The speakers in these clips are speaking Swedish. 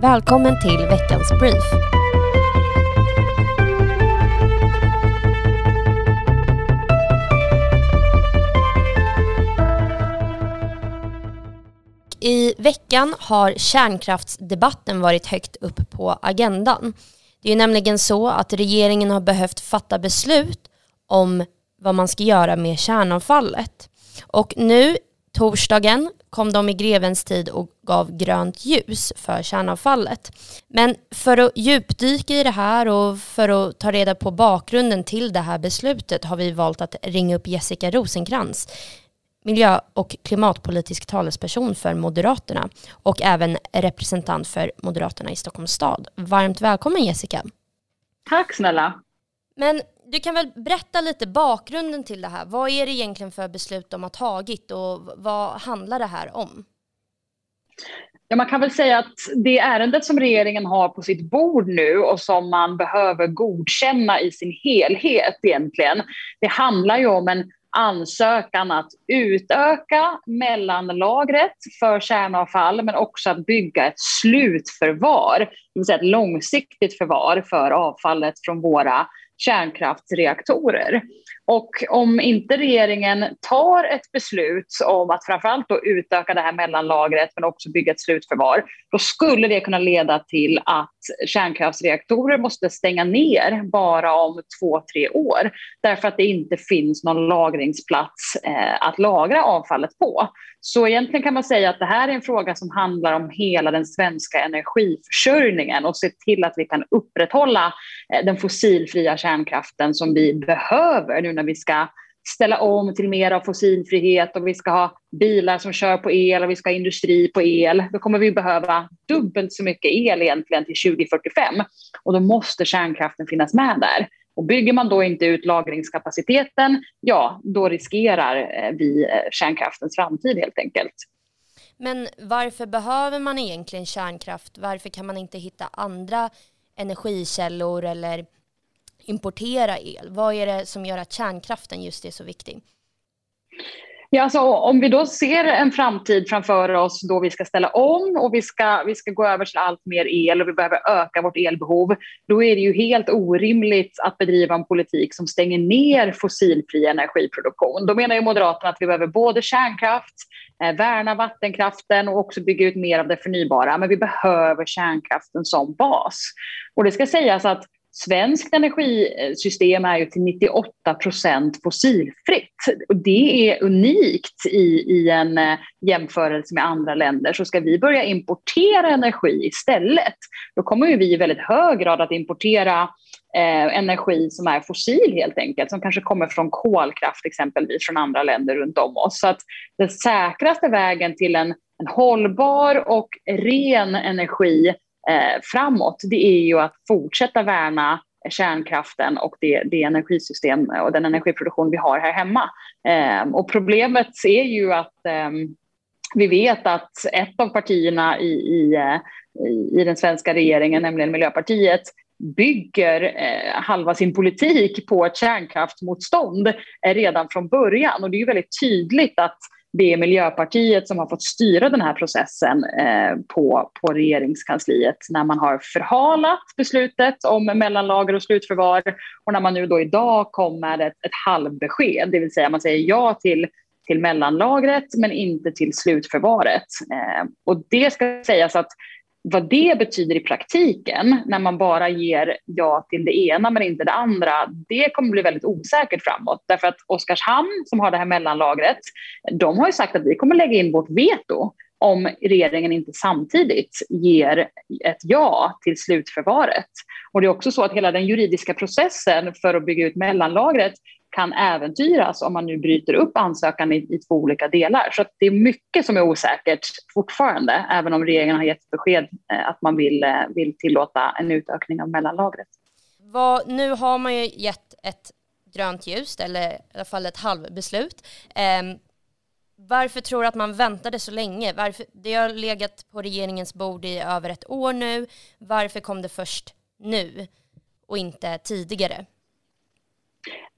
Välkommen till veckans brief. I veckan har kärnkraftsdebatten varit högt upp på agendan. Det är nämligen så att regeringen har behövt fatta beslut om vad man ska göra med kärnavfallet. Och nu, torsdagen, kom de i grevens tid och gav grönt ljus för kärnavfallet. Men för att djupdyka i det här och för att ta reda på bakgrunden till det här beslutet har vi valt att ringa upp Jessica Rosenkrantz, miljö och klimatpolitisk talesperson för Moderaterna och även representant för Moderaterna i Stockholms stad. Varmt välkommen Jessica. Tack snälla. Men du kan väl berätta lite bakgrunden till det här. Vad är det egentligen för beslut de har tagit och vad handlar det här om? Ja, man kan väl säga att det ärendet som regeringen har på sitt bord nu och som man behöver godkänna i sin helhet egentligen, det handlar ju om en ansökan att utöka mellanlagret för kärnavfall men också att bygga ett slutförvar, det vill säga ett långsiktigt förvar för avfallet från våra kärnkraftsreaktorer. Och om inte regeringen tar ett beslut om att framförallt då utöka det här mellanlagret men också bygga ett slutförvar, då skulle det kunna leda till att kärnkraftsreaktorer måste stänga ner bara om två, tre år därför att det inte finns någon lagringsplats eh, att lagra avfallet på. Så egentligen kan man säga att det här är en fråga som handlar om hela den svenska energiförsörjningen och se till att vi kan upprätthålla eh, den fossilfria kärnkraften som vi behöver nu när vi ska ställa om till mer av fossilfrihet och vi ska ha bilar som kör på el och vi ska ha industri på el. Då kommer vi behöva dubbelt så mycket el egentligen till 2045 och då måste kärnkraften finnas med där. Och bygger man då inte ut lagringskapaciteten, ja, då riskerar eh, vi eh, kärnkraftens framtid helt enkelt. Men varför behöver man egentligen kärnkraft? Varför kan man inte hitta andra energikällor eller importera el? Vad är det som gör att kärnkraften just är så viktig? Ja, alltså, om vi då ser en framtid framför oss då vi ska ställa om och vi ska, vi ska gå över till allt mer el och vi behöver öka vårt elbehov, då är det ju helt orimligt att bedriva en politik som stänger ner fossilfri energiproduktion. Då menar ju Moderaterna att vi behöver både kärnkraft, eh, värna vattenkraften och också bygga ut mer av det förnybara, men vi behöver kärnkraften som bas. Och det ska sägas att Svenskt energisystem är ju till 98 procent fossilfritt. Och det är unikt i, i en eh, jämförelse med andra länder. Så ska vi börja importera energi istället, då kommer ju vi i väldigt hög grad att importera eh, energi som är fossil helt enkelt, som kanske kommer från kolkraft exempelvis från andra länder runt om oss. Så att den säkraste vägen till en, en hållbar och ren energi eh, framåt, det är ju att fortsätta värna kärnkraften och det, det energisystem och den energiproduktion vi har här hemma. Eh, och problemet är ju att eh, vi vet att ett av partierna i, eh, i, i, den svenska regeringen, nämligen Miljöpartiet, bygger eh, halva sin politik på ett kärnkraftsmotstånd redan från början. Och det är ju väldigt tydligt att det är Miljöpartiet som har fått styra den här processen eh, på, på regeringskansliet när man har förhalat beslutet om mellanlager och slutförvar och när man nu då idag kom med ett, ett halvbesked, det vill säga man säger ja till till mellanlagret men inte till slutförvaret. Eh, och det ska sägas att vad det betyder i praktiken när man bara ger ja till det ena men inte det andra, det kommer bli väldigt osäkert framåt. Därför att Oskarshamn som har det här mellanlagret, de har ju sagt att vi kommer lägga in vårt veto om regeringen inte samtidigt ger ett ja till slutförvaret. Och det är också så att hela den juridiska processen för att bygga ut mellanlagret kan äventyras om man nu bryter upp ansökan i, i två olika delar. Så det är mycket som är osäkert fortfarande, även om regeringen har gett besked eh, att man vill, eh, vill tillåta en utökning av mellanlagret. Vad, nu har man ju gett ett grönt ljus, eller i alla fall ett halvbeslut. Eh, varför tror du att man väntade så länge? Varför, det har legat på regeringens bord i över ett år nu. Varför kom det först nu och inte tidigare?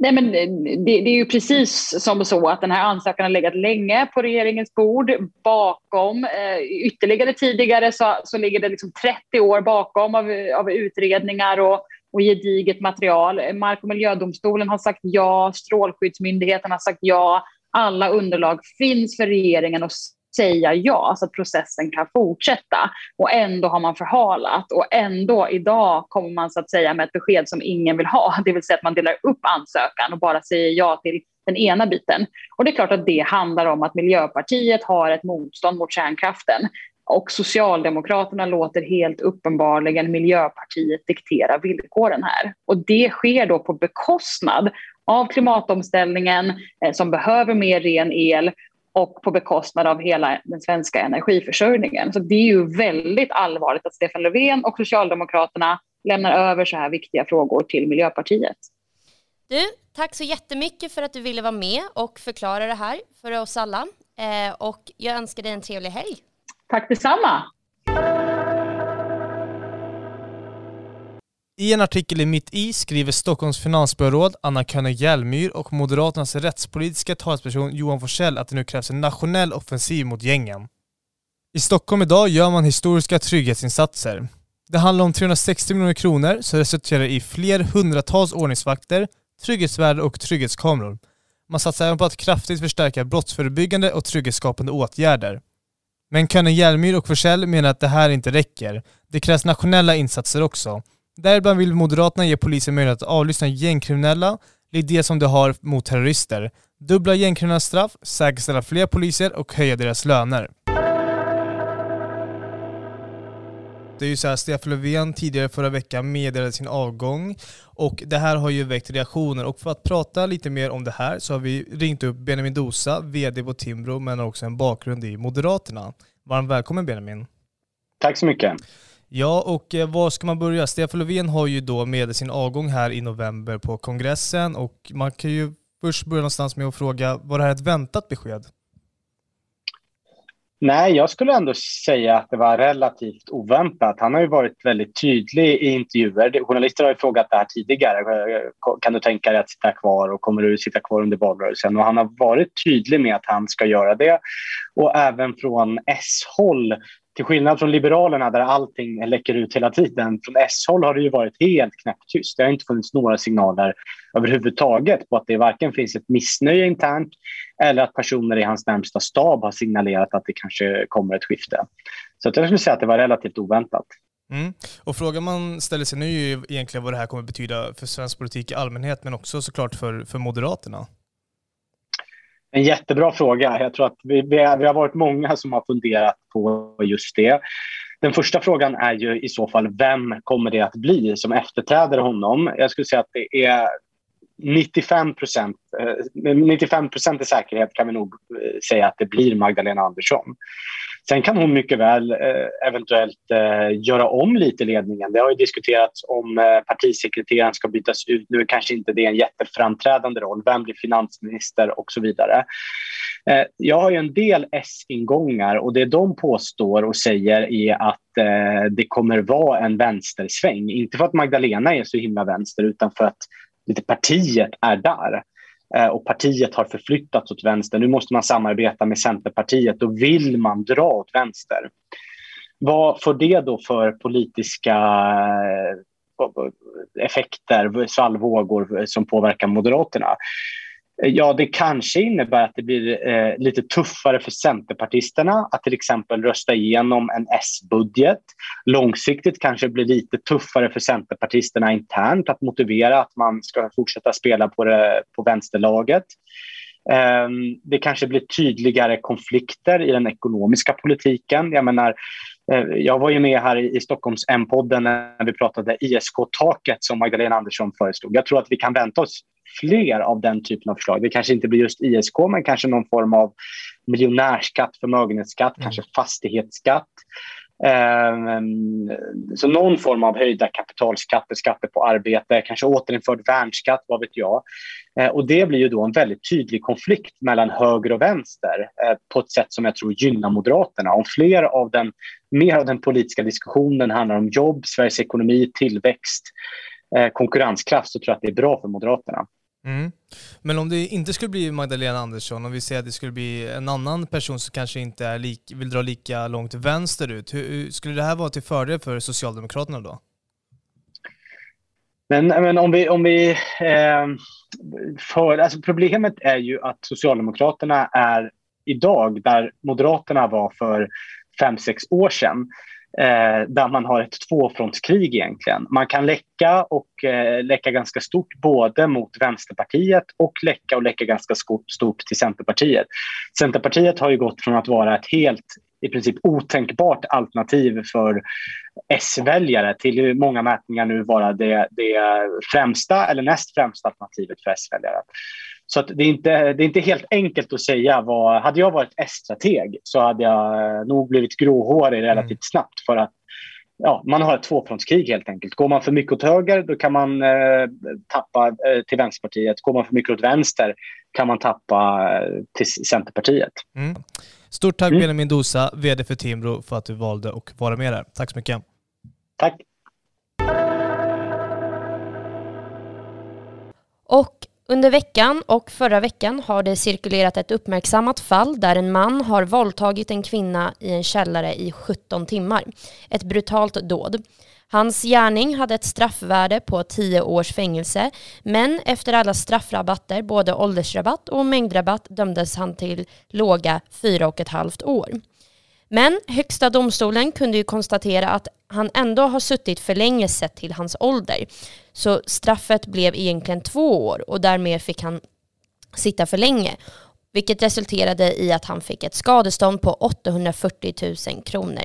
Nej, men eh, det, det, är ju precis som så att den här ansökan har legat länge på regeringens bord. Bakom, eh, ytterligare tidigare så, så ligger det liksom 30 år bakom av, av utredningar och, och gediget material. Mark och miljödomstolen har sagt ja, Strålskyddsmyndigheten har sagt ja. Alla underlag finns för regeringen att säga ja så att processen kan fortsätta. Och ändå har man förhalat och ändå idag kommer man så att säga med ett besked som ingen vill ha, det vill säga att man delar upp ansökan och bara säger ja till den ena biten. Och det är klart att det handlar om att Miljöpartiet har ett motstånd mot kärnkraften och Socialdemokraterna låter helt uppenbarligen Miljöpartiet diktera villkoren här. Och det sker då på bekostnad av klimatomställningen eh, som behöver mer ren el och på bekostnad av hela den svenska energiförsörjningen. Så det är ju väldigt allvarligt att Stefan Löfven och Socialdemokraterna lämnar över så här viktiga frågor till Miljöpartiet. Du, tack så jättemycket för att du ville vara med och förklara det här för oss alla. Eh, och jag önskar dig en trevlig helg. Tack detsamma. I en artikel i Mitt i skriver Stockholms finansborgarråd Anna König Hjälmyr och Moderaternas rättspolitiska talesperson Johan Forsell att det nu krävs en nationell offensiv mot gängen. I Stockholm idag gör man historiska trygghetsinsatser. Det handlar om 360 miljoner kronor som resulterar i fler hundratals ordningsvakter, trygghetsvärdar och trygghetskameror. Man satsar även på att kraftigt förstärka brottsförebyggande och trygghetsskapande åtgärder. Men König Hjälmyr och Forsell menar att det här inte räcker. Det krävs nationella insatser också. Däribland vill Moderaterna ge polisen möjlighet att avlyssna gängkriminella, likt det som de har mot terrorister, dubbla gängkriminellas straff, säkerställa fler poliser och höja deras löner. Det är ju så här, Stefan Löfven tidigare förra veckan meddelade sin avgång och det här har ju väckt reaktioner och för att prata lite mer om det här så har vi ringt upp Benjamin Dosa, VD på Timbro men har också en bakgrund i Moderaterna. Varmt välkommen Benjamin. Tack så mycket. Ja, och eh, var ska man börja? Stefan Löfven har ju då med sin avgång här i november på kongressen och man kan ju först börja någonstans med att fråga, var det här ett väntat besked? Nej, jag skulle ändå säga att det var relativt oväntat. Han har ju varit väldigt tydlig i intervjuer. Journalister har ju frågat det här tidigare. Kan du tänka dig att sitta kvar och kommer du sitta kvar under valrörelsen? Och han har varit tydlig med att han ska göra det. Och även från S-håll skillnad från Liberalerna där allting läcker ut hela tiden, från S-håll har det ju varit helt knäpptyst. Det har inte funnits några signaler överhuvudtaget på att det varken finns ett missnöje internt eller att personer i hans närmsta stab har signalerat att det kanske kommer ett skifte. Så jag skulle säga att det var relativt oväntat. Mm. Och frågan man ställer sig nu är ju egentligen vad det här kommer betyda för svensk politik i allmänhet men också såklart för, för Moderaterna. En jättebra fråga. Jag tror att vi, vi, har varit många som har funderat på just det. Den första frågan är ju i så fall vem kommer det att bli som efterträder honom? Jag skulle säga att det är 95 procent, 95 eh, procent i säkerhet kan vi nog eh, säga att det blir Magdalena Andersson. Sen kan hon mycket väl eh, eventuellt eh, göra om lite ledningen. Det har ju diskuterats om eh, partisekreteraren ska bytas ut. Nu kanske inte det är en jätteframträdande roll. Vem blir finansminister och så vidare. Eh, jag har ju en del S-ingångar och det de påstår och säger är att eh, det kommer vara en vänstersväng. Inte för att Magdalena är så himla vänster utan för att lite partiet är där. Eh, och partiet har förflyttats åt vänster. Nu måste man samarbeta med Centerpartiet. Då vill man dra åt vänster. Vad får det då för politiska eh, effekter, svallvågor som påverkar Moderaterna? Ja, det kanske innebär att det blir eh, lite tuffare för Centerpartisterna att till exempel rösta igenom en S-budget. Långsiktigt kanske det blir lite tuffare för Centerpartisterna internt att motivera att man ska fortsätta spela på, det, på vänsterlaget. Eh, det kanske blir tydligare konflikter i den ekonomiska politiken. Jag menar, eh, jag var ju med här i Stockholms M-podden när vi pratade ISK-taket som Magdalena Andersson föreslog. Jag tror att vi kan vänta oss fler av den typen av förslag. Det kanske inte blir just ISK, men kanske någon form av miljonärskatt, förmögenhetsskatt, mm. kanske fastighetsskatt. Um, så någon form av höjda kapitalskatter, skatter på arbete, kanske återinförd värnskatt, vad vet jag. Uh, och det blir ju då en väldigt tydlig konflikt mellan höger och vänster uh, på ett sätt som jag tror gynnar Moderaterna. Om fler av den, mer av den politiska diskussionen handlar om jobb, Sveriges ekonomi, tillväxt, uh, konkurrenskraft så tror jag att det är bra för Moderaterna. Mm. Men om det inte skulle bli Magdalena Andersson, om vi säger att det skulle bli en annan person som kanske inte är lik, vill dra lika långt vänsterut, hur, skulle det här vara till fördel för Socialdemokraterna då? Men, men om vi... Om vi eh, för, alltså problemet är ju att Socialdemokraterna är idag där Moderaterna var för fem, sex år sedan eh, där man har ett tvåfrontskrig egentligen. Man kan läcka och eh, läcka ganska stort både mot Vänsterpartiet och läcka och läcka ganska stort till Centerpartiet. Centerpartiet har ju gått från att vara ett helt i princip otänkbart alternativ för S-väljare till i många mätningar nu vara det, det främsta eller näst främsta alternativet för S-väljare. Så det, är inte, det är inte helt enkelt att säga vad... Hade jag varit S-strateg så hade jag nog blivit gråhårig relativt mm. snabbt för att ja, man har ett tvåfrontskrig helt enkelt. Går man för mycket åt höger då kan man eh, tappa eh, till Vänsterpartiet. Går man för mycket åt vänster kan man tappa eh, till Centerpartiet. Mm. Stort tack mm. Benjamin Dosa, VD för Timbro, för att du valde att vara med här. Tack så mycket. Tack. Och under veckan och förra veckan har det cirkulerat ett uppmärksammat fall där en man har våldtagit en kvinna i en källare i 17 timmar. Ett brutalt dåd. Hans gärning hade ett straffvärde på 10 års fängelse men efter alla straffrabatter, både åldersrabatt och mängdrabatt, dömdes han till låga 4,5 år. Men Högsta domstolen kunde ju konstatera att han ändå har suttit för länge sett till hans ålder. Så straffet blev egentligen två år och därmed fick han sitta för länge. Vilket resulterade i att han fick ett skadestånd på 840 000 kronor.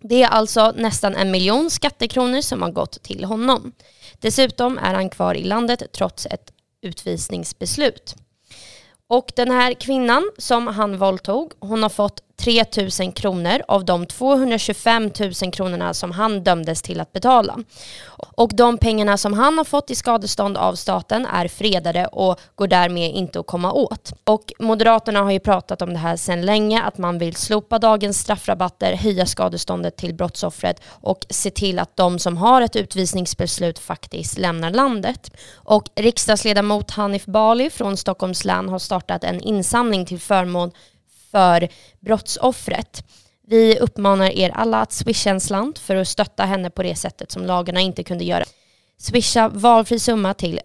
Det är alltså nästan en miljon skattekronor som har gått till honom. Dessutom är han kvar i landet trots ett utvisningsbeslut. Och den här kvinnan som han våldtog, hon har fått 3 000 kronor av de 225 000 kronorna som han dömdes till att betala. Och de pengarna som han har fått i skadestånd av staten är fredade och går därmed inte att komma åt. Och Moderaterna har ju pratat om det här sedan länge, att man vill slopa dagens straffrabatter, höja skadeståndet till brottsoffret och se till att de som har ett utvisningsbeslut faktiskt lämnar landet. Och riksdagsledamot Hanif Bali från Stockholms län har startat en insamling till förmån för brottsoffret. Vi uppmanar er alla att swisha en slant för att stötta henne på det sättet som lagarna inte kunde göra. Swisha valfri summa till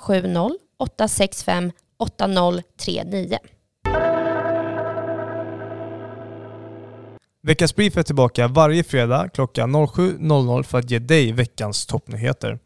070 865 8039. Veckans Brief är tillbaka varje fredag klockan 07.00 för att ge dig veckans toppnyheter.